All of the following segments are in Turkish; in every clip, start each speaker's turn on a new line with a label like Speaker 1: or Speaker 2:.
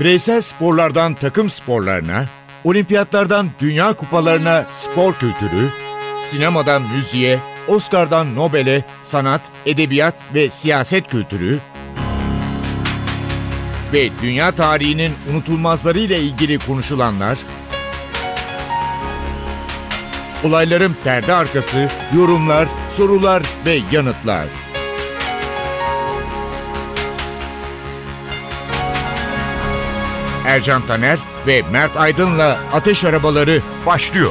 Speaker 1: Bireysel sporlardan takım sporlarına, olimpiyatlardan dünya kupalarına spor kültürü, sinemadan müziğe, Oscar'dan Nobel'e sanat, edebiyat ve siyaset kültürü ve dünya tarihinin unutulmazlarıyla ilgili konuşulanlar, olayların perde arkası, yorumlar, sorular ve yanıtlar. Ercan Taner ve Mert Aydın'la Ateş Arabaları başlıyor.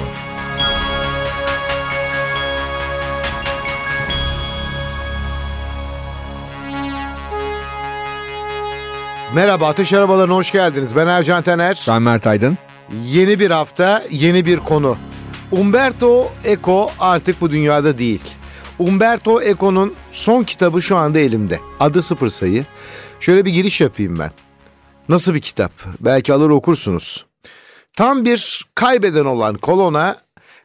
Speaker 2: Merhaba Ateş Arabalarına hoş geldiniz. Ben Ercan Taner.
Speaker 3: Ben Mert Aydın.
Speaker 2: Yeni bir hafta, yeni bir konu. Umberto Eco artık bu dünyada değil. Umberto Eco'nun son kitabı şu anda elimde. Adı Sıfır Sayı. Şöyle bir giriş yapayım ben. Nasıl bir kitap? Belki alır okursunuz. Tam bir kaybeden olan kolona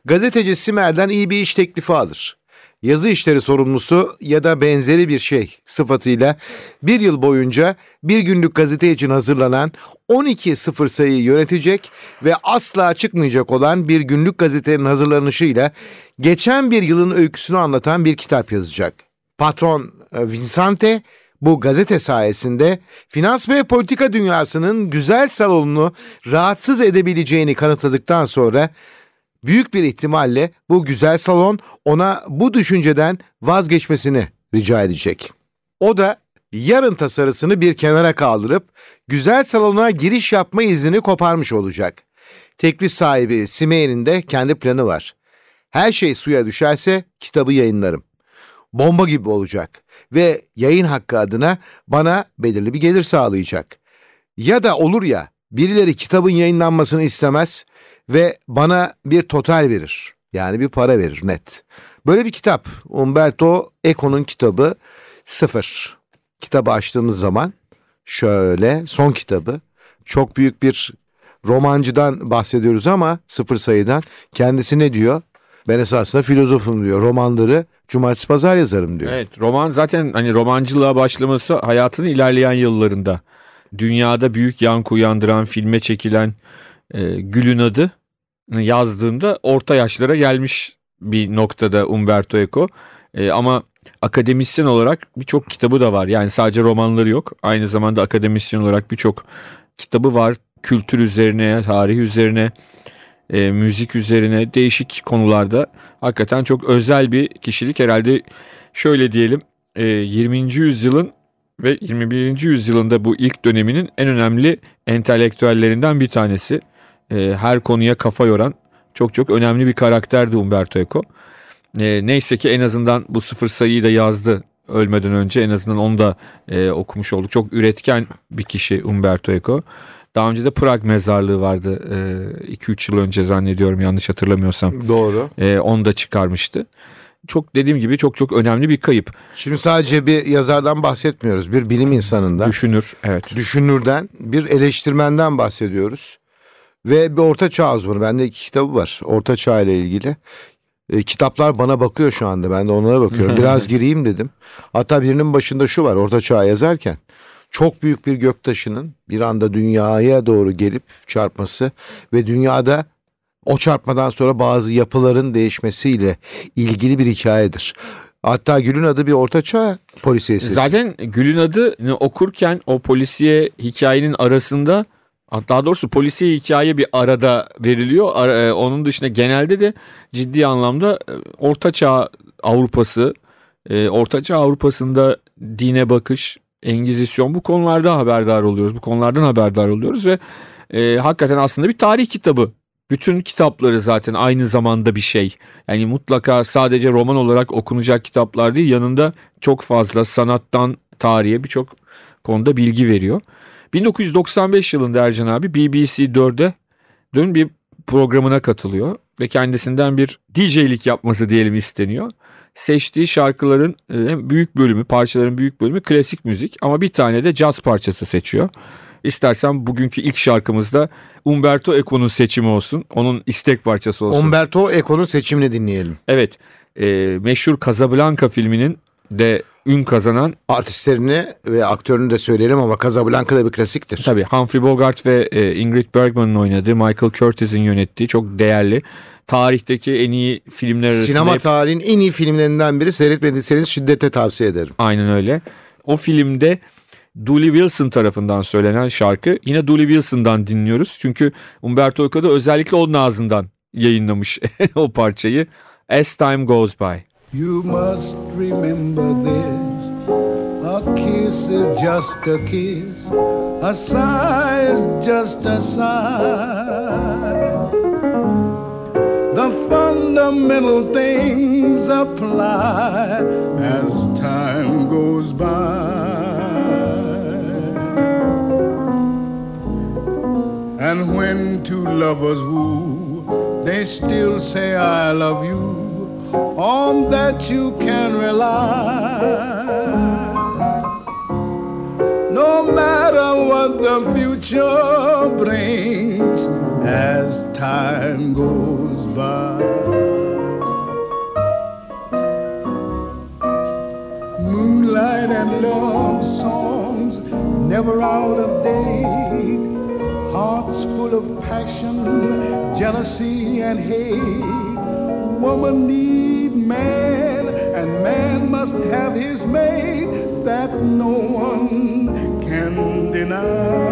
Speaker 2: gazeteci Simer'den iyi bir iş teklifi alır. Yazı işleri sorumlusu ya da benzeri bir şey sıfatıyla bir yıl boyunca bir günlük gazete için hazırlanan 12 sıfır sayıyı yönetecek ve asla çıkmayacak olan bir günlük gazetenin hazırlanışıyla geçen bir yılın öyküsünü anlatan bir kitap yazacak. Patron e, Vincente bu gazete sayesinde finans ve politika dünyasının güzel salonunu rahatsız edebileceğini kanıtladıktan sonra büyük bir ihtimalle bu güzel salon ona bu düşünceden vazgeçmesini rica edecek. O da yarın tasarısını bir kenara kaldırıp güzel salona giriş yapma iznini koparmış olacak. Teklif sahibi Simeye'nin de kendi planı var. Her şey suya düşerse kitabı yayınlarım. Bomba gibi olacak ve yayın hakkı adına bana belirli bir gelir sağlayacak. Ya da olur ya birileri kitabın yayınlanmasını istemez ve bana bir total verir. Yani bir para verir net. Böyle bir kitap. Umberto Eco'nun kitabı Sıfır. Kitabı açtığımız zaman şöyle son kitabı çok büyük bir romancıdan bahsediyoruz ama sıfır sayıdan kendisi ne diyor? Ben esasında filozofum diyor. Romanları cumartesi pazar yazarım diyor.
Speaker 3: Evet roman zaten hani romancılığa başlaması hayatının ilerleyen yıllarında. Dünyada büyük yankı uyandıran filme çekilen e, Gül'ün adı yazdığında orta yaşlara gelmiş bir noktada Umberto Eco. E, ama akademisyen olarak birçok kitabı da var. Yani sadece romanları yok. Aynı zamanda akademisyen olarak birçok kitabı var. Kültür üzerine, tarih üzerine, e, müzik üzerine değişik konularda hakikaten çok özel bir kişilik. Herhalde şöyle diyelim e, 20. yüzyılın ve 21. yüzyılında bu ilk döneminin en önemli entelektüellerinden bir tanesi. E, her konuya kafa yoran çok çok önemli bir karakterdi Umberto Eco. E, neyse ki en azından bu sıfır sayıyı da yazdı ölmeden önce en azından onu da e, okumuş olduk. Çok üretken bir kişi Umberto Eco. Daha önce de Prag mezarlığı vardı 2-3 e, yıl önce zannediyorum yanlış hatırlamıyorsam.
Speaker 2: Doğru.
Speaker 3: Onu da çıkarmıştı. Çok dediğim gibi çok çok önemli bir kayıp.
Speaker 2: Şimdi sadece bir yazardan bahsetmiyoruz. Bir bilim insanından.
Speaker 3: Düşünür, evet.
Speaker 2: Düşünürden, bir eleştirmenden bahsediyoruz. Ve bir orta çağ uzmanı. Bende iki kitabı var. Orta çağ ile ilgili. E, kitaplar bana bakıyor şu anda. Ben de onlara bakıyorum. Biraz gireyim dedim. Hatta birinin başında şu var. Orta çağ yazarken çok büyük bir göktaşının bir anda dünyaya doğru gelip çarpması ve dünyada o çarpmadan sonra bazı yapıların değişmesiyle ilgili bir hikayedir. Hatta Gül'ün adı bir ortaçağ polisiyesi.
Speaker 3: Zaten Gül'ün adını okurken o polisiye hikayenin arasında daha doğrusu polisiye hikaye bir arada veriliyor. E, onun dışında genelde de ciddi anlamda e, ortaçağ Avrupası, e, ortaçağ Avrupa'sında dine bakış, Engizisyon bu konularda haberdar oluyoruz. Bu konulardan haberdar oluyoruz ve e, hakikaten aslında bir tarih kitabı. Bütün kitapları zaten aynı zamanda bir şey. Yani mutlaka sadece roman olarak okunacak kitaplar değil yanında çok fazla sanattan tarihe birçok konuda bilgi veriyor. 1995 yılında Ercan abi BBC 4'de dün bir programına katılıyor ve kendisinden bir DJ'lik yapması diyelim isteniyor seçtiği şarkıların e, büyük bölümü, parçaların büyük bölümü klasik müzik ama bir tane de caz parçası seçiyor. İstersen bugünkü ilk şarkımızda Umberto Eco'nun seçimi olsun. Onun istek parçası olsun.
Speaker 2: Umberto Eco'nun seçimini dinleyelim.
Speaker 3: Evet. E, meşhur Casablanca filminin de ün kazanan
Speaker 2: Artistlerini ve aktörünü de söyleyelim ama Casablanca da bir klasiktir.
Speaker 3: tabii Humphrey Bogart ve e, Ingrid Bergman'ın oynadığı Michael Curtis'in yönettiği çok değerli tarihteki en iyi filmler arasında
Speaker 2: Sinema
Speaker 3: hep-
Speaker 2: tarihinin en iyi filmlerinden biri. Seyretmediyseniz şiddetle tavsiye ederim.
Speaker 3: Aynen öyle. O filmde Dooley Wilson tarafından söylenen şarkı yine Dooley Wilson'dan dinliyoruz. Çünkü Umberto Eco da özellikle onun ağzından yayınlamış o parçayı. As Time Goes By.
Speaker 4: You must remember this. A kiss is just a kiss. A sigh is just a sigh. The fundamental things apply as time goes by. And when two lovers woo, they still say, I love you on that you can rely. No matter what the future brings as time goes Moonlight and love songs never out of date. Hearts full of passion, jealousy, and hate. Woman need man, and man must have his mate that no one can deny.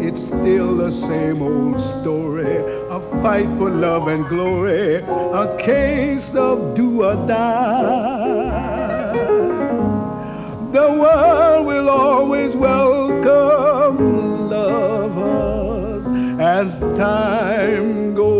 Speaker 4: It's still the same old story, a fight for love and glory, a case of do or die. The world will always welcome lovers as time goes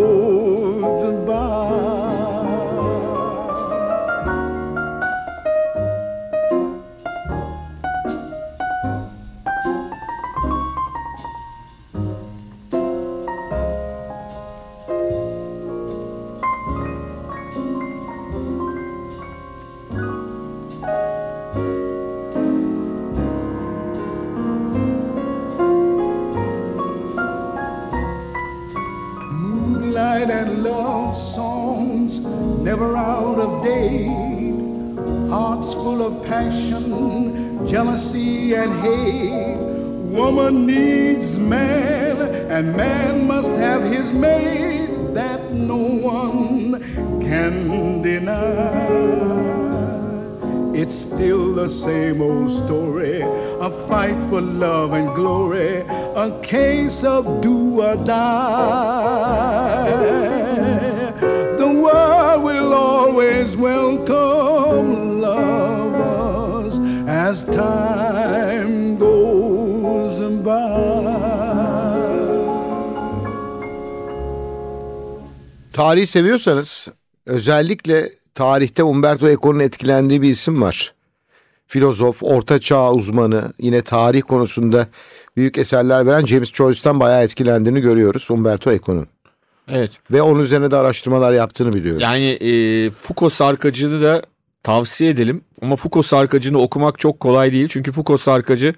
Speaker 4: and man must have his mate that no one can deny. It's still the same old story, a fight for love and glory, a case of do or die. The world will always welcome lovers as time goes by.
Speaker 2: Tarihi seviyorsanız özellikle tarihte Umberto Eco'nun etkilendiği bir isim var. Filozof, orta çağ uzmanı, yine tarih konusunda büyük eserler veren James Joyce'tan bayağı etkilendiğini görüyoruz Umberto Eco'nun.
Speaker 3: Evet.
Speaker 2: Ve onun üzerine de araştırmalar yaptığını biliyoruz.
Speaker 3: Yani e, Foucault Sarkacı'nı da tavsiye edelim. Ama Foucault Sarkacı'nı okumak çok kolay değil. Çünkü Foucault Sarkacı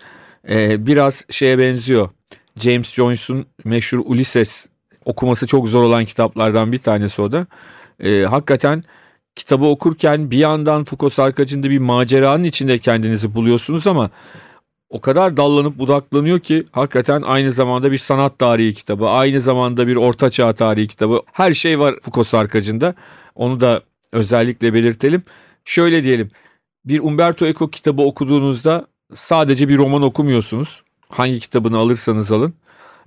Speaker 3: e, biraz şeye benziyor. James Joyce'un meşhur Ulysses okuması çok zor olan kitaplardan bir tanesi o da. E, hakikaten kitabı okurken bir yandan Foucault Sarkacı'nda bir maceranın içinde kendinizi buluyorsunuz ama o kadar dallanıp budaklanıyor ki hakikaten aynı zamanda bir sanat tarihi kitabı, aynı zamanda bir ortaçağ tarihi kitabı. Her şey var Foucault Sarkacı'nda. Onu da özellikle belirtelim. Şöyle diyelim. Bir Umberto Eco kitabı okuduğunuzda sadece bir roman okumuyorsunuz. Hangi kitabını alırsanız alın.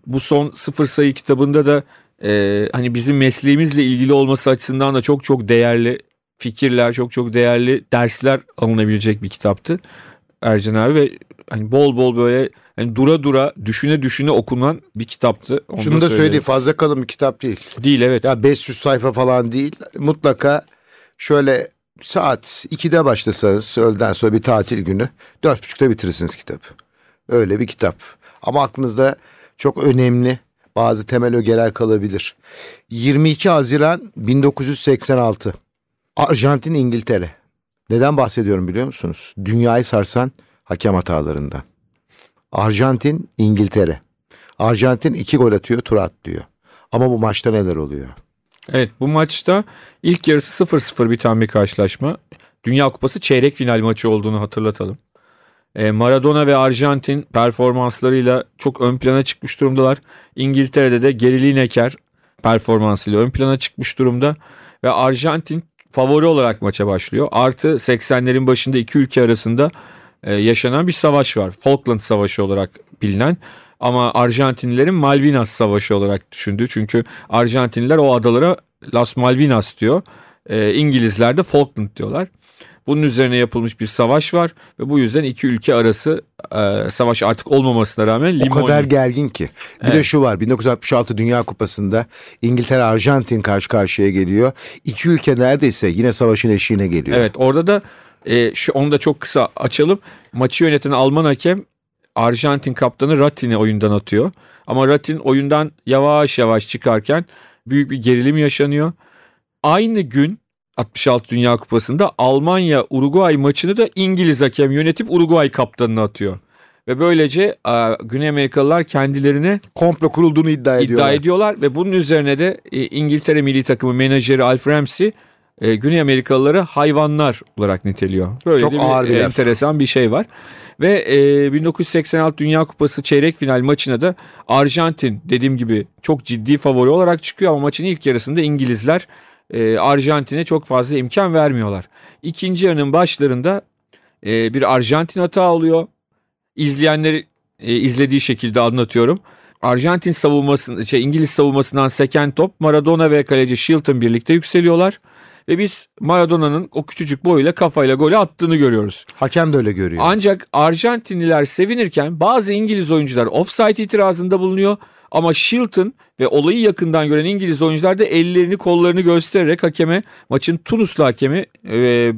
Speaker 3: Bu son sıfır sayı kitabında da e, hani bizim mesleğimizle ilgili olması açısından da çok çok değerli fikirler, çok çok değerli dersler alınabilecek bir kitaptı. Ercan abi ve hani bol bol böyle hani dura dura düşüne düşüne okunan bir kitaptı. Onu
Speaker 2: Şunu da söyleyeyim fazla kalın bir kitap değil.
Speaker 3: Değil evet.
Speaker 2: Ya 500 sayfa falan değil. Mutlaka şöyle saat 2'de başlasanız öğleden sonra bir tatil günü 4.30'da bitirirsiniz kitabı. Öyle bir kitap. Ama aklınızda çok önemli bazı temel ögeler kalabilir. 22 Haziran 1986. Arjantin İngiltere. Neden bahsediyorum biliyor musunuz? Dünyayı sarsan hakem hatalarından. Arjantin İngiltere. Arjantin iki gol atıyor tur atlıyor. Ama bu maçta neler oluyor?
Speaker 3: Evet bu maçta ilk yarısı 0-0 biten bir karşılaşma. Dünya Kupası çeyrek final maçı olduğunu hatırlatalım. E, Maradona ve Arjantin performanslarıyla çok ön plana çıkmış durumdalar. İngiltere'de de Gary Lineker performansıyla ön plana çıkmış durumda. Ve Arjantin favori olarak maça başlıyor. Artı 80'lerin başında iki ülke arasında e, yaşanan bir savaş var. Falkland Savaşı olarak bilinen. Ama Arjantinlilerin Malvinas Savaşı olarak düşündüğü. Çünkü Arjantinliler o adalara Las Malvinas diyor. E, İngilizler de Falkland diyorlar. Bunun üzerine yapılmış bir savaş var ve bu yüzden iki ülke arası e, savaş artık olmamasına rağmen limoni.
Speaker 2: O kadar gergin ki. Bir
Speaker 3: Evet.
Speaker 2: de şu var 1966 Dünya Kupası'nda İngiltere Arjantin karşı karşıya geliyor. İki ülke neredeyse yine savaşın eşiğine geliyor.
Speaker 3: Evet orada da e, şu onu da çok kısa açalım. Maçı yöneten Alman hakem Arjantin kaptanı Ratin'i oyundan atıyor. Ama Ratin oyundan yavaş yavaş çıkarken büyük bir gerilim yaşanıyor. Aynı gün 66 Dünya Kupası'nda Almanya Uruguay maçını da İngiliz hakem yönetip Uruguay kaptanını atıyor. Ve böylece e, Güney Amerikalılar kendilerine
Speaker 2: Komplo kurulduğunu iddia ediyorlar.
Speaker 3: iddia ediyorlar ve bunun üzerine de e, İngiltere milli takımı menajeri Alf Ramsey e, Güney Amerikalıları hayvanlar olarak niteliyor. Böyle
Speaker 2: Çok
Speaker 3: de
Speaker 2: ağır bir laf.
Speaker 3: enteresan bir şey var. Ve e, 1986 Dünya Kupası çeyrek final maçına da Arjantin dediğim gibi çok ciddi favori olarak çıkıyor ama maçın ilk yarısında İngilizler e, Arjantin'e çok fazla imkan vermiyorlar. İkinci yarının başlarında e, bir Arjantin hata oluyor. İzleyenleri e, izlediği şekilde anlatıyorum. Arjantin savunması, şey İngiliz savunmasından seken top Maradona ve kaleci Shilton birlikte yükseliyorlar. Ve biz Maradona'nın o küçücük boyuyla kafayla golü attığını görüyoruz.
Speaker 2: Hakem de öyle görüyor.
Speaker 3: Ancak Arjantinliler sevinirken bazı İngiliz oyuncular offside itirazında bulunuyor. Ama Shilton ve olayı yakından gören İngiliz oyuncular da ellerini kollarını göstererek hakeme maçın Tunuslu hakemi e,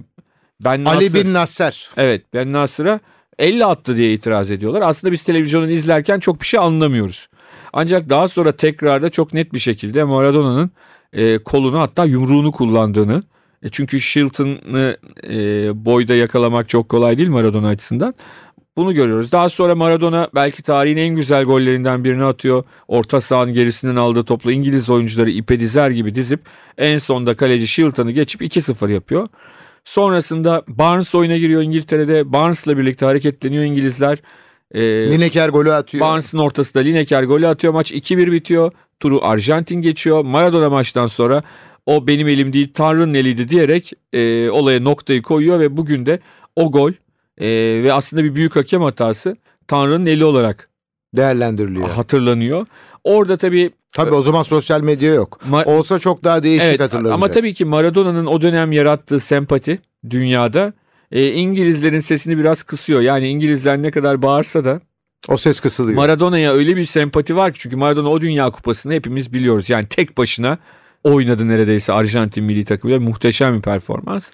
Speaker 3: Ben
Speaker 2: Ali
Speaker 3: Nasır-
Speaker 2: bin Nasser.
Speaker 3: Evet Ben Nasır'a 50 attı diye itiraz ediyorlar. Aslında biz televizyonun izlerken çok bir şey anlamıyoruz. Ancak daha sonra tekrarda çok net bir şekilde Maradona'nın e, kolunu hatta yumruğunu kullandığını e, çünkü Shilton'ı e, boyda yakalamak çok kolay değil Maradona açısından. Bunu görüyoruz. Daha sonra Maradona belki tarihin en güzel gollerinden birini atıyor. Orta sahanın gerisinden aldığı topla İngiliz oyuncuları ipe dizer gibi dizip en sonda kaleci Shilton'ı geçip 2-0 yapıyor. Sonrasında Barnes oyuna giriyor İngiltere'de. Barnes'la birlikte hareketleniyor İngilizler. Ee,
Speaker 2: Lineker golü atıyor.
Speaker 3: Barnes'ın ortasında Lineker golü atıyor. Maç 2-1 bitiyor. Turu Arjantin geçiyor. Maradona maçtan sonra o benim elim değil Tanrı'nın eliydi diyerek e, olaya noktayı koyuyor ve bugün de o gol e, ve aslında bir büyük hakem hatası Tanrı'nın eli olarak
Speaker 2: Değerlendiriliyor.
Speaker 3: hatırlanıyor. Orada tabii
Speaker 2: Tabii o zaman sosyal medya yok.
Speaker 3: Ma-
Speaker 2: Olsa çok daha değişik
Speaker 3: Evet
Speaker 2: hatırlanacak.
Speaker 3: ama tabii ki Maradona'nın o dönem yarattığı sempati dünyada e, İngilizlerin sesini biraz kısıyor. Yani İngilizler ne kadar bağırsa da
Speaker 2: O ses kısılıyor.
Speaker 3: Maradona'ya öyle bir sempati var ki çünkü Maradona o Dünya Kupası'nı hepimiz biliyoruz. Yani tek başına oynadı neredeyse Arjantin milli takımıyla muhteşem bir performans.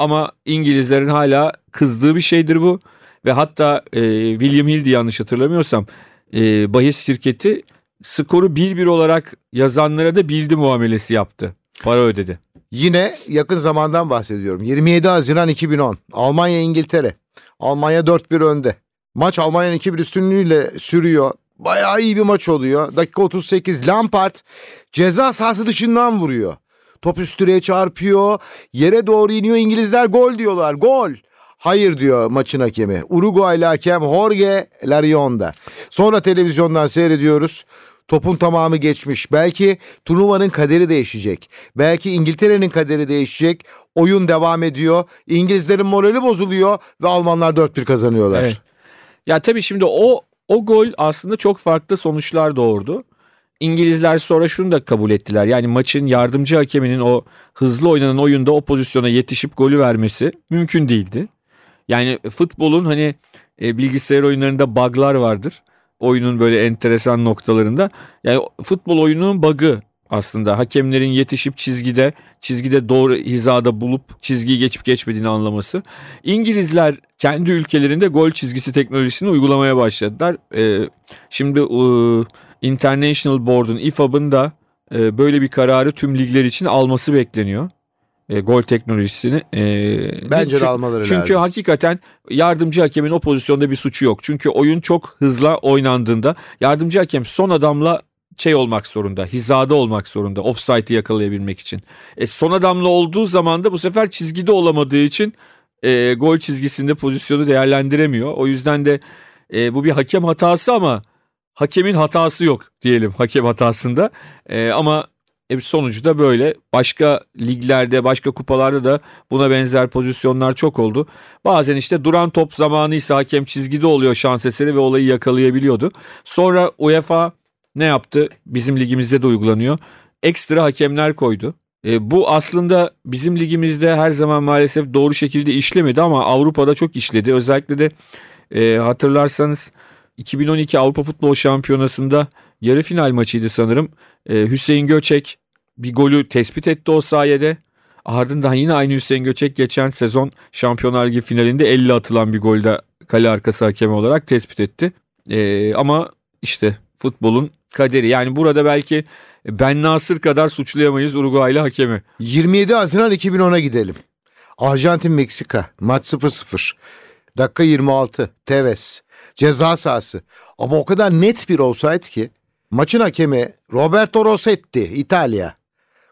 Speaker 3: Ama İngilizlerin hala kızdığı bir şeydir bu. Ve hatta e, William Hill'di yanlış hatırlamıyorsam e, bahis şirketi skoru 1-1 olarak yazanlara da bildi muamelesi yaptı. Para ödedi.
Speaker 2: Yine yakın zamandan bahsediyorum. 27 Haziran 2010. Almanya İngiltere. Almanya 4-1 önde. Maç Almanya'nın 2-1 üstünlüğüyle sürüyor. Bayağı iyi bir maç oluyor. Dakika 38 Lampard ceza sahası dışından vuruyor. Top üst direğe çarpıyor. Yere doğru iniyor. İngilizler gol diyorlar. Gol. Hayır diyor maçın hakemi. Uruguaylı hakem Jorge Larionda. Sonra televizyondan seyrediyoruz. Topun tamamı geçmiş. Belki turnuvanın kaderi değişecek. Belki İngiltere'nin kaderi değişecek. Oyun devam ediyor. İngilizlerin morali bozuluyor ve Almanlar 4-1 kazanıyorlar.
Speaker 3: Evet. Ya tabii şimdi o o gol aslında çok farklı sonuçlar doğurdu. İngilizler sonra şunu da kabul ettiler. Yani maçın yardımcı hakeminin o hızlı oynanan oyunda o pozisyona yetişip golü vermesi mümkün değildi. Yani futbolun hani e, bilgisayar oyunlarında bug'lar vardır. Oyunun böyle enteresan noktalarında. Yani futbol oyununun bug'ı aslında hakemlerin yetişip çizgide çizgide doğru hizada bulup çizgiyi geçip geçmediğini anlaması. İngilizler kendi ülkelerinde gol çizgisi teknolojisini uygulamaya başladılar. Ee, şimdi e, International Board'un IFAB'ın da e, böyle bir kararı tüm ligler için alması bekleniyor. E, gol teknolojisini. E,
Speaker 2: Bence
Speaker 3: çünkü-
Speaker 2: de almaları
Speaker 3: Çünkü
Speaker 2: lazım.
Speaker 3: hakikaten yardımcı hakemin o pozisyonda bir suçu yok. Çünkü oyun çok hızla oynandığında yardımcı hakem son adamla şey olmak zorunda, hizada olmak zorunda offside'ı yakalayabilmek için. E, son adamla olduğu zaman da bu sefer çizgide olamadığı için e, gol çizgisinde pozisyonu değerlendiremiyor. O yüzden de e, bu bir hakem hatası ama hakemin hatası yok diyelim hakem hatasında. E, ama e, sonucu da böyle. Başka liglerde, başka kupalarda da buna benzer pozisyonlar çok oldu. Bazen işte duran top zamanı ise hakem çizgide oluyor şans eseri ve olayı yakalayabiliyordu. Sonra UEFA ne yaptı? Bizim ligimizde de uygulanıyor. Ekstra hakemler koydu. E, bu aslında bizim ligimizde her zaman maalesef doğru şekilde işlemedi ama Avrupa'da çok işledi. Özellikle de e, hatırlarsanız 2012 Avrupa Futbol Şampiyonası'nda yarı final maçıydı sanırım. E, Hüseyin Göçek bir golü tespit etti o sayede. Ardından yine aynı Hüseyin Göçek geçen sezon Şampiyonlar Ligi finalinde 50 atılan bir golde kale arkası hakemi olarak tespit etti. E, ama işte futbolun kaderi. Yani burada belki Ben Nasır kadar suçlayamayız Uruguaylı hakemi.
Speaker 2: 27 Haziran 2010'a gidelim. Arjantin Meksika maç 0-0. Dakika 26 Tevez ceza sahası. Ama o kadar net bir olsaydı ki maçın hakemi Roberto Rossetti İtalya.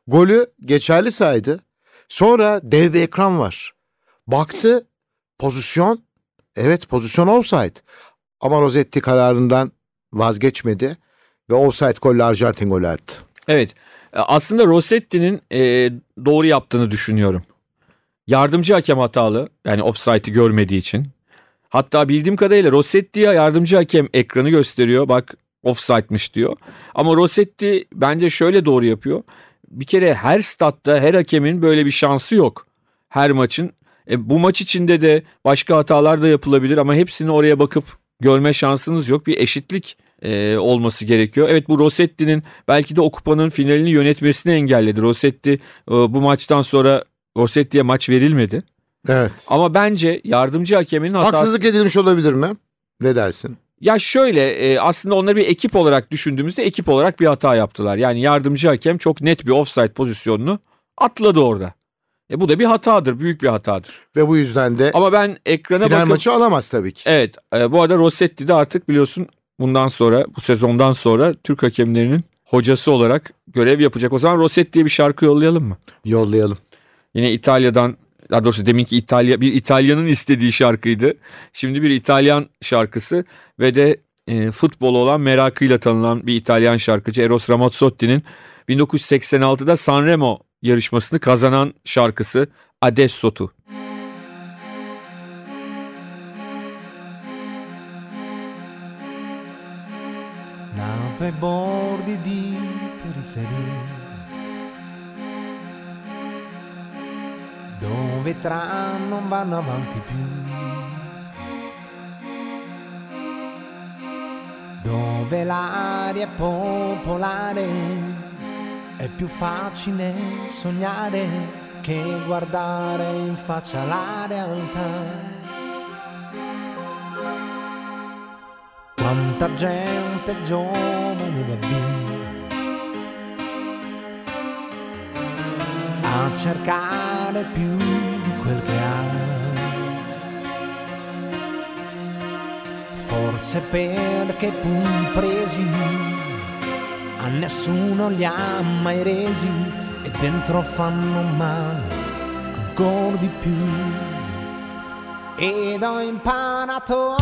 Speaker 2: Golü geçerli saydı. Sonra dev bir ekran var. Baktı pozisyon evet pozisyon offside. Ama Rossetti kararından vazgeçmedi ve offside golle Arjantin golü attı.
Speaker 3: Evet e, aslında Rossetti'nin e, doğru yaptığını düşünüyorum. Yardımcı hakem hatalı yani offside'i görmediği için. Hatta bildiğim kadarıyla Rossetti'ye yardımcı hakem ekranı gösteriyor. Bak offside'miş diyor. Ama Rossetti bence şöyle doğru yapıyor. Bir kere her statta her hakemin böyle bir şansı yok. Her maçın. E, bu maç içinde de başka hatalar da yapılabilir ama hepsini oraya bakıp görme şansınız yok. Bir eşitlik e, olması gerekiyor. Evet bu Rossetti'nin belki de o kupanın finalini yönetmesini engelledi. Rossetti e, bu maçtan sonra Rossetti'ye maç verilmedi.
Speaker 2: Evet.
Speaker 3: Ama bence yardımcı hakemin hatası...
Speaker 2: Haksızlık edilmiş olabilir mi? Ne dersin?
Speaker 3: Ya şöyle e, aslında onları bir ekip olarak düşündüğümüzde ekip olarak bir hata yaptılar. Yani yardımcı hakem çok net bir offside pozisyonunu atladı orada. E bu da bir hatadır, büyük bir hatadır.
Speaker 2: Ve bu yüzden de
Speaker 3: Ama ben ekrana
Speaker 2: final
Speaker 3: bakıp...
Speaker 2: maçı alamaz tabii ki.
Speaker 3: Evet e, bu arada Rossetti de artık biliyorsun bundan sonra bu sezondan sonra Türk hakemlerinin hocası olarak görev yapacak. O zaman Rossetti'ye bir şarkı yollayalım mı?
Speaker 2: Yollayalım.
Speaker 3: Yine İtalya'dan daha doğrusu deminki İtalya bir İtalyanın istediği şarkıydı. Şimdi bir İtalyan şarkısı ve de e, futbol olan merakıyla tanınan bir İtalyan şarkıcı Eros Ramazzotti'nin 1986'da Sanremo yarışmasını kazanan şarkısı Adesso Tu.
Speaker 5: Nato ai bordi tram non vanno avanti più, dove l'aria è popolare, è più facile sognare che guardare in faccia la realtà. Quanta gente giovane va via a cercare più quel che ha. Forse perché pugni presi a nessuno li ha mai resi e dentro fanno male ancora di più. Ed ho imparato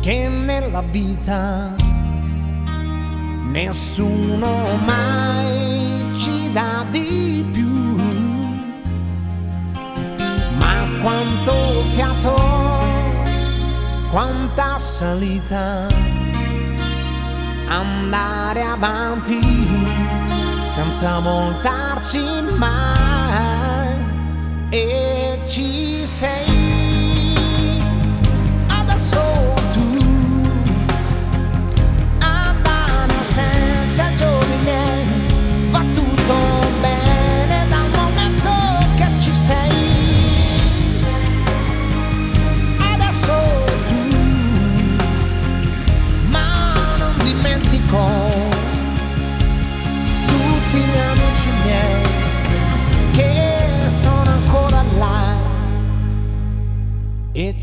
Speaker 5: che nella vita nessuno mai quanto fiato, quanta salita, andare avanti senza voltarsi mai. E ci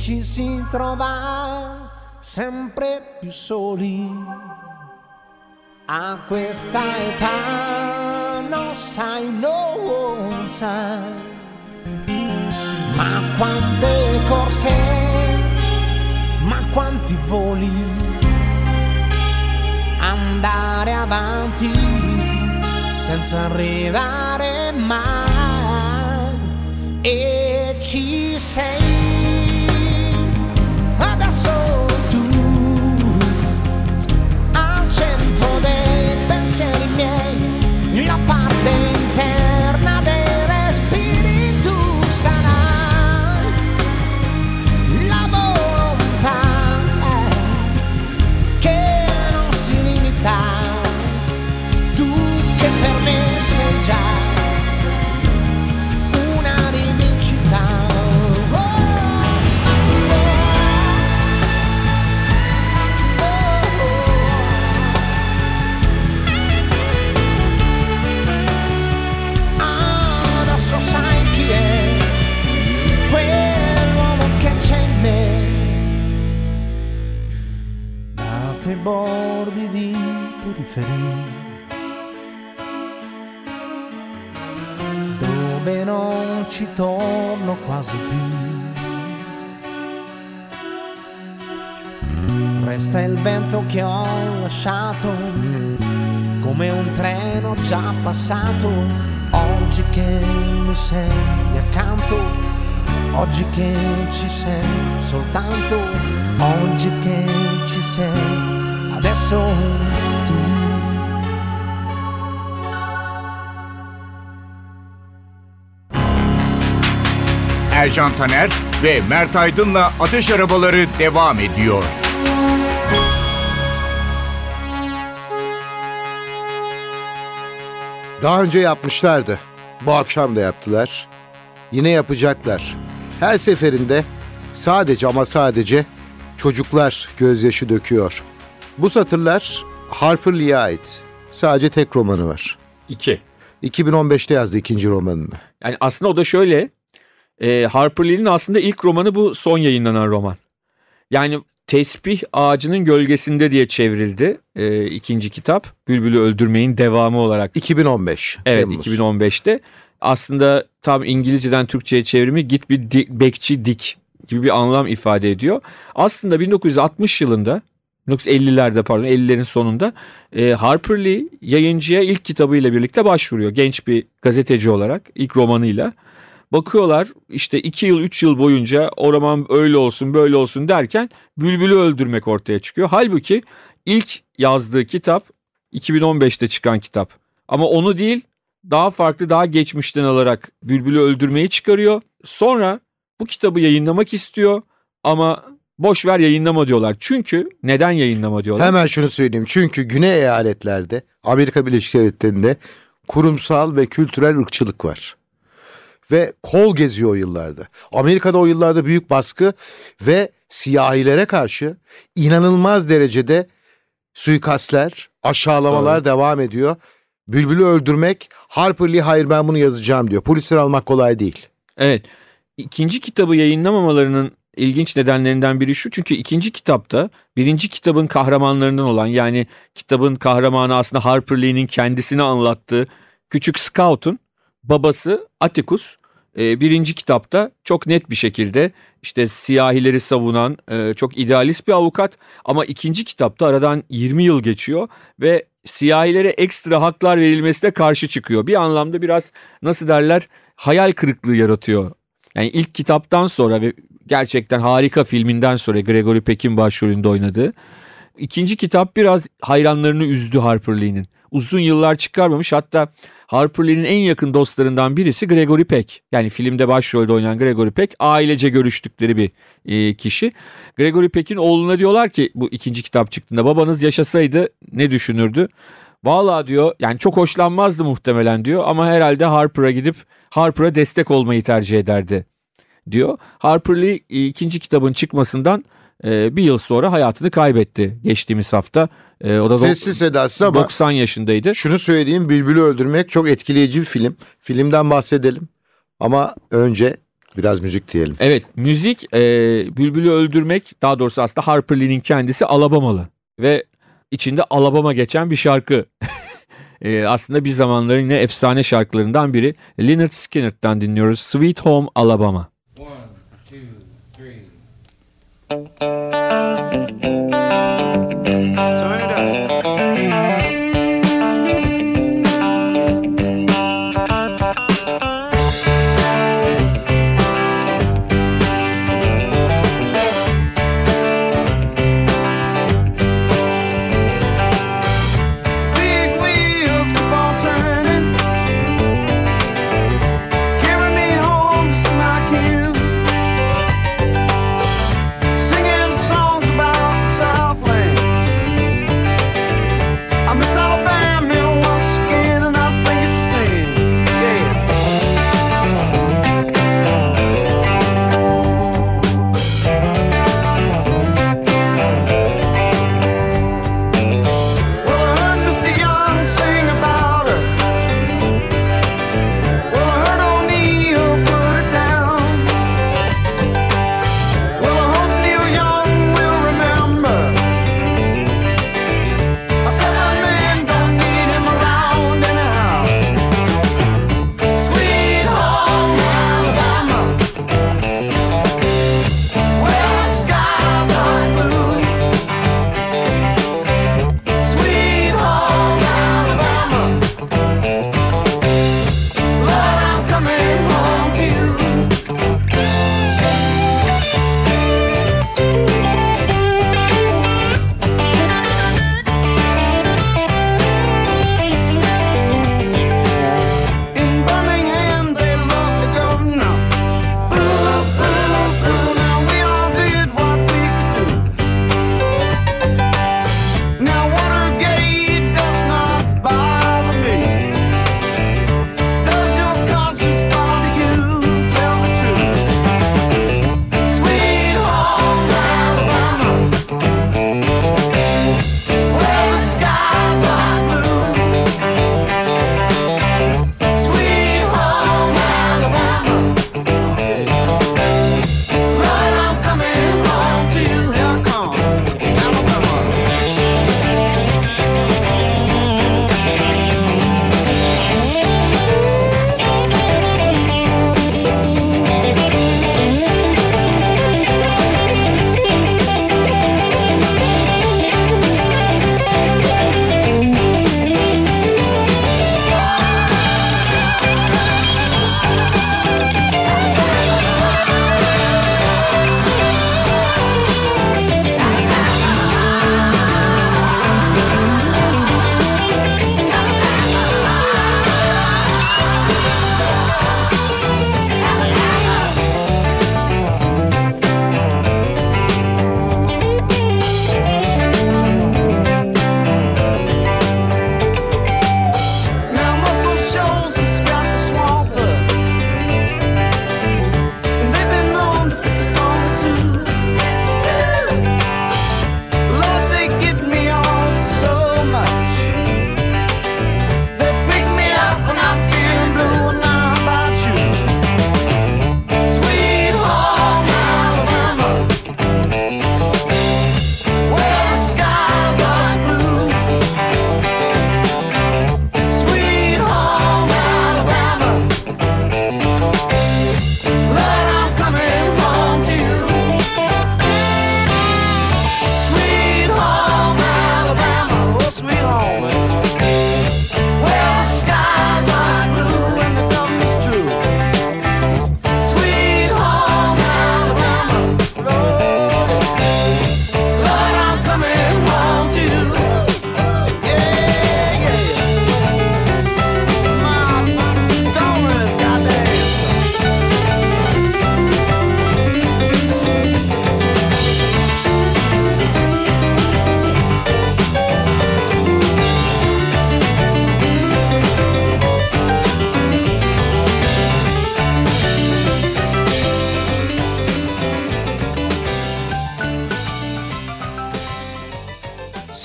Speaker 5: ci si trova sempre più soli. A questa età non sai, non sai, ma quante corse, ma quanti voli, andare avanti senza arrivare mai. E ci sei partem. Già passato, oggi che mi sei accanto, oggi che ci sei soltanto, oggi che ci sei, adesso.
Speaker 1: Ercan Taner ve Mert Aydın'la Ateş Arabaları devam ediyor.
Speaker 2: Daha önce yapmışlardı. Bu akşam da yaptılar. Yine yapacaklar. Her seferinde sadece ama sadece çocuklar gözyaşı döküyor. Bu satırlar Harper Lee'ye ait. Sadece tek romanı var.
Speaker 3: İki.
Speaker 2: 2015'te yazdı ikinci romanını.
Speaker 3: Yani aslında o da şöyle. E, Harper Lee'nin aslında ilk romanı bu son yayınlanan roman. Yani Tesbih Ağacının Gölgesinde diye çevrildi e, ikinci kitap. Bülbül'ü Öldürmeyin devamı olarak.
Speaker 2: 2015.
Speaker 3: Evet
Speaker 2: Temmuz.
Speaker 3: 2015'te. Aslında tam İngilizceden Türkçe'ye çevrimi git bir di- bekçi dik gibi bir anlam ifade ediyor. Aslında 1960 yılında 1950'lerde pardon 50'lerin sonunda e, Harper Lee yayıncıya ilk kitabıyla birlikte başvuruyor. Genç bir gazeteci olarak ilk romanıyla. Bakıyorlar işte 2 yıl 3 yıl boyunca o roman öyle olsun böyle olsun derken Bülbül'ü öldürmek ortaya çıkıyor. Halbuki ilk yazdığı kitap 2015'te çıkan kitap. Ama onu değil daha farklı daha geçmişten alarak Bülbül'ü öldürmeyi çıkarıyor. Sonra bu kitabı yayınlamak istiyor ama boş ver yayınlama diyorlar. Çünkü neden yayınlama diyorlar?
Speaker 2: Hemen şunu söyleyeyim. Çünkü Güney eyaletlerde Amerika Birleşik Devletleri'nde kurumsal ve kültürel ırkçılık var. Ve kol geziyor o yıllarda. Amerika'da o yıllarda büyük baskı ve siyahilere karşı inanılmaz derecede suikastler, aşağılamalar devam ediyor. Bülbül'ü öldürmek, Harper Lee hayır ben bunu yazacağım diyor. Polisleri almak kolay değil.
Speaker 3: Evet. İkinci kitabı yayınlamamalarının ilginç nedenlerinden biri şu. Çünkü ikinci kitapta birinci kitabın kahramanlarından olan yani kitabın kahramanı aslında Harper Lee'nin kendisini anlattığı küçük Scout'un babası Atticus e, birinci kitapta çok net bir şekilde işte siyahileri savunan e, çok idealist bir avukat ama ikinci kitapta aradan 20 yıl geçiyor ve siyahilere ekstra haklar verilmesine karşı çıkıyor. Bir anlamda biraz nasıl derler hayal kırıklığı yaratıyor. Yani ilk kitaptan sonra ve gerçekten harika filminden sonra Gregory Peck'in başrolünde oynadığı ikinci kitap biraz hayranlarını üzdü Harper Lee'nin. Uzun yıllar çıkarmamış hatta Harper Lee'nin en yakın dostlarından birisi Gregory Peck. Yani filmde başrolde oynayan Gregory Peck ailece görüştükleri bir e, kişi. Gregory Peck'in oğluna diyorlar ki bu ikinci kitap çıktığında babanız yaşasaydı ne düşünürdü? Vallahi diyor yani çok hoşlanmazdı muhtemelen diyor ama herhalde Harper'a gidip Harper'a destek olmayı tercih ederdi diyor. Harper Lee ikinci kitabın çıkmasından e, bir yıl sonra hayatını kaybetti geçtiğimiz hafta. E, o da
Speaker 2: Sessiz sedasız ama
Speaker 3: 90 yaşındaydı.
Speaker 2: şunu söyleyeyim Bülbül'ü öldürmek çok etkileyici bir film. Filmden bahsedelim ama önce biraz müzik diyelim.
Speaker 3: Evet müzik e, Bülbül'ü öldürmek daha doğrusu aslında Harper Lee'nin kendisi Alabamalı ve
Speaker 6: içinde Alabama geçen bir şarkı. Ee, aslında bir zamanların yine efsane şarkılarından biri. Leonard Skinner'dan dinliyoruz. Sweet Home Alabama. Turn it up.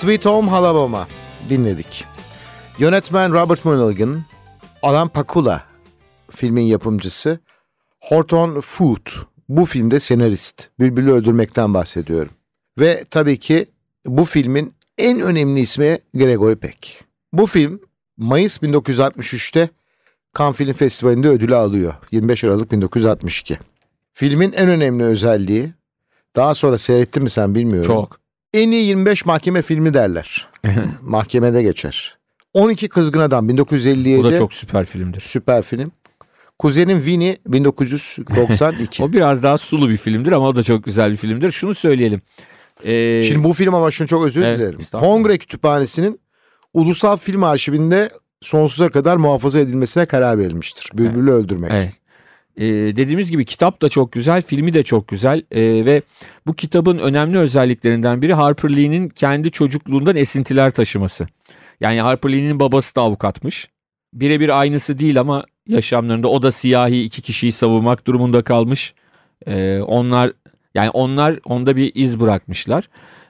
Speaker 2: Sweet Home Alabama dinledik. Yönetmen Robert Mulligan, Alan Pakula filmin yapımcısı, Horton Foot bu filmde senarist. Bülbül'ü öldürmekten bahsediyorum. Ve tabii ki bu filmin en önemli ismi Gregory Peck. Bu film Mayıs 1963'te Cannes Film Festivali'nde ödülü alıyor. 25 Aralık 1962. Filmin en önemli özelliği, daha sonra seyrettin mi sen bilmiyorum.
Speaker 3: Çok.
Speaker 2: En iyi 25 mahkeme filmi derler. Mahkemede geçer. 12 Kızgın Adam 1957.
Speaker 3: Bu da çok süper filmdir.
Speaker 2: süper film. Kuzenim Winnie 1992.
Speaker 3: O biraz daha sulu bir filmdir ama o da çok güzel bir filmdir. Şunu söyleyelim. Ee,
Speaker 2: Şimdi bu film ama şunu çok özür
Speaker 3: Evet,
Speaker 2: dilerim. Kongre Kütüphanesi'nin Ulusal Film Arşivinde sonsuza kadar muhafaza edilmesine karar verilmiştir. Bülbülü öldürmek.
Speaker 3: Evet. Ee, dediğimiz gibi kitap da çok güzel, filmi de çok güzel Ee, ve bu kitabın önemli özelliklerinden biri Harper Lee'nin kendi çocukluğundan esintiler taşıması. Yani Harper Lee'nin babası da avukatmış. Birebir aynısı değil ama yaşamlarında o da siyahi iki kişiyi savunmak durumunda kalmış. Ee, onlar yani onlar onda bir iz bırakmışlar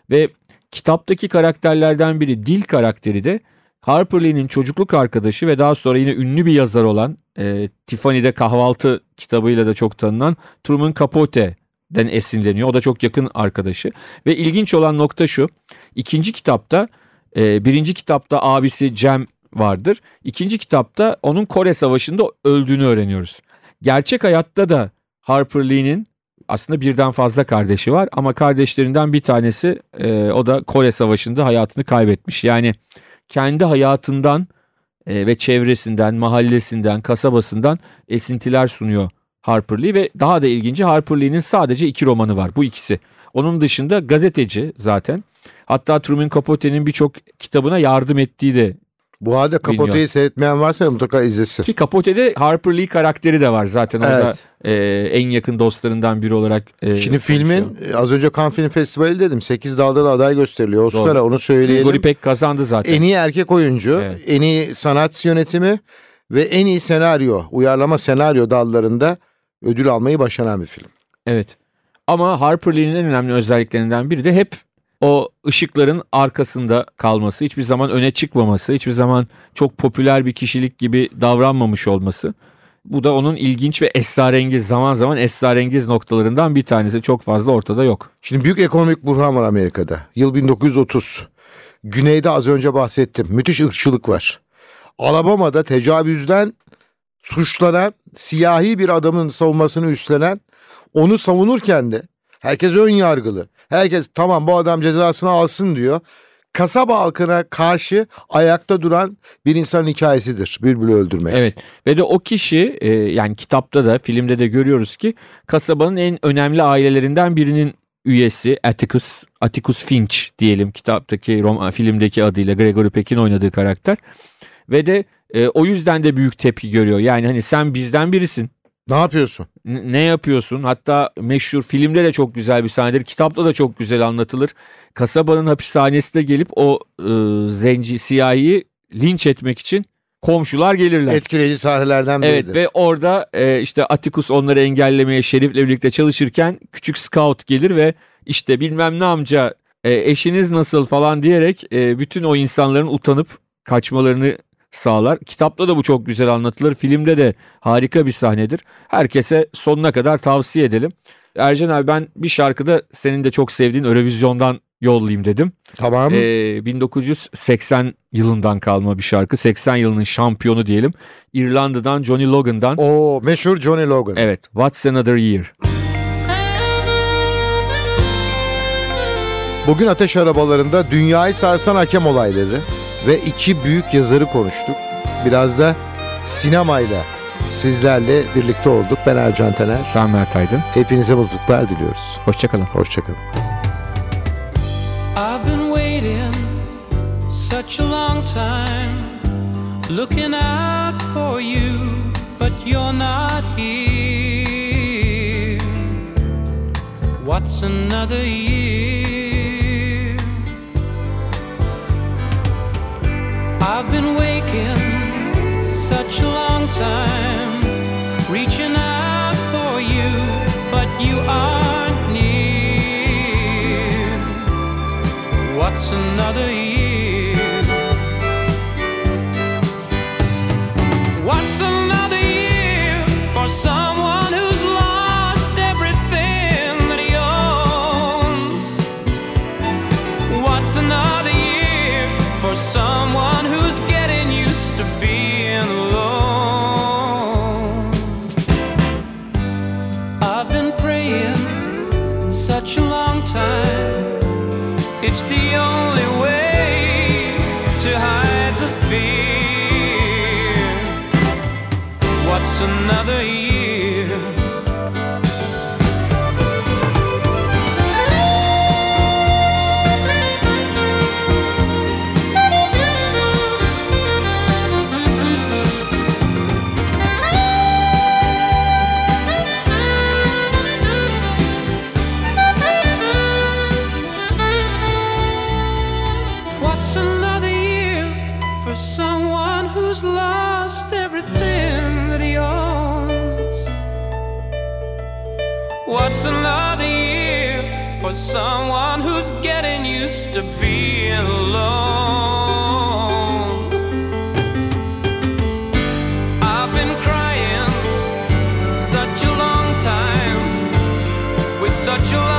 Speaker 3: ve kitaptaki karakterlerden biri dil karakteri de Harper Lee'nin çocukluk arkadaşı ve daha sonra yine ünlü bir yazar olan e, Tiffany'de kahvaltı kitabıyla da çok tanınan Truman Capote'den esinleniyor. O da çok yakın arkadaşı. Ve ilginç olan nokta şu. İkinci kitapta e, birinci kitapta abisi Cem vardır. İkinci kitapta onun Kore Savaşı'nda öldüğünü öğreniyoruz. Gerçek hayatta da Harper Lee'nin aslında birden fazla kardeşi var ama kardeşlerinden bir tanesi e, o da Kore Savaşı'nda hayatını kaybetmiş. Yani kendi hayatından e, ve çevresinden, mahallesinden, kasabasından esintiler sunuyor Harper Lee ve daha da ilginci Harper Lee'nin sadece iki romanı var. Bu ikisi. Onun dışında gazeteci zaten. Hatta Truman Capote'nin birçok kitabına yardım ettiği de
Speaker 2: Bu halde
Speaker 3: Bilmiyorum.
Speaker 2: seyretmeyen varsa mutlaka izlesin.
Speaker 3: ki Capote'de Harper Lee karakteri de var zaten.
Speaker 2: Evet.
Speaker 3: e, en yakın dostlarından biri olarak e,
Speaker 2: Şimdi filmin
Speaker 3: konuşuyor.
Speaker 2: az önce Cannes Film Festivali dedim. 8 dalda da aday gösteriliyor. Oscar'a onu söyleyelim.
Speaker 3: Gregory Peck kazandı zaten.
Speaker 2: En iyi erkek oyuncu,
Speaker 3: Evet.
Speaker 2: en iyi sanat yönetimi ve en iyi senaryo, uyarlama senaryo dallarında ödül almayı başaran bir film.
Speaker 3: Evet. Ama Harper Lee'nin en önemli özelliklerinden biri de hep o ışıkların arkasında kalması, hiçbir zaman öne çıkmaması, hiçbir zaman çok popüler bir kişilik gibi davranmamış olması. Bu da onun ilginç ve esrarengiz, zaman zaman esrarengiz noktalarından bir tanesi. Çok fazla ortada yok.
Speaker 2: Şimdi büyük ekonomik buhran var Amerika'da. Yıl 1930. Güneyde az önce bahsettim. Müthiş ırkçılık var. Alabama'da tecavüzden suçlanan siyahi bir adamın savunmasını üstlenen onu savunurken de herkes ön yargılı. Herkes tamam bu adam cezasını alsın diyor. Kasaba halkına karşı ayakta duran bir insanın hikayesidir. Bülbülü öldürmek.
Speaker 3: Evet ve de o kişi e, yani kitapta da filmde de görüyoruz ki kasabanın en önemli ailelerinden birinin üyesi Atticus, Atticus Finch diyelim kitaptaki Roma, filmdeki adıyla Gregory Peck'in oynadığı karakter. Ve de e, o yüzden de büyük tepki görüyor. Yani hani sen bizden birisin.
Speaker 2: Ne yapıyorsun?
Speaker 3: N- ne yapıyorsun? Hatta meşhur filmde de çok güzel bir sahnedir. Kitapta da çok güzel anlatılır. Kasabanın hapishanesine gelip o e, zenci siyahiyi linç etmek için komşular gelirler.
Speaker 2: Etkileyici sahnelerden biridir.
Speaker 3: Evet ve orada e, işte Atticus onları engellemeye Şerif'le birlikte çalışırken küçük scout gelir ve işte bilmem ne amca e, eşiniz nasıl falan diyerek e, bütün o insanların utanıp kaçmalarını sağlar. Kitapta da bu çok güzel anlatılır. Filmde de harika bir sahnedir. Herkese sonuna kadar tavsiye edelim. Ercan abi ben bir şarkıda senin de çok sevdiğin Eurovision'dan yollayayım dedim.
Speaker 2: Tamam.
Speaker 3: Ee, 1980 yılından kalma bir şarkı. 80 yılının şampiyonu diyelim. İrlanda'dan Johnny Logan'dan.
Speaker 2: O meşhur Johnny Logan.
Speaker 3: Evet, What's Another Year.
Speaker 2: Bugün ateş arabalarında dünyayı sarsan hakem olayları ve iki büyük yazarı konuştuk. Biraz da sinemayla sizlerle birlikte olduk. Ben Ercan Taner.
Speaker 3: Ben Mert Aydın.
Speaker 2: Hepinize mutluluklar diliyoruz.
Speaker 3: Hoşçakalın.
Speaker 2: Hoşçakalın.
Speaker 7: I've been waiting such a long time, looking out for you, but you're not here. What's another year? I've been waking such a long time, reaching out for you, but you aren't near. What's another year? It's the only way to hide the fear. What's another year? What's another year for someone who's getting used to being alone? I've been crying such a long time with such a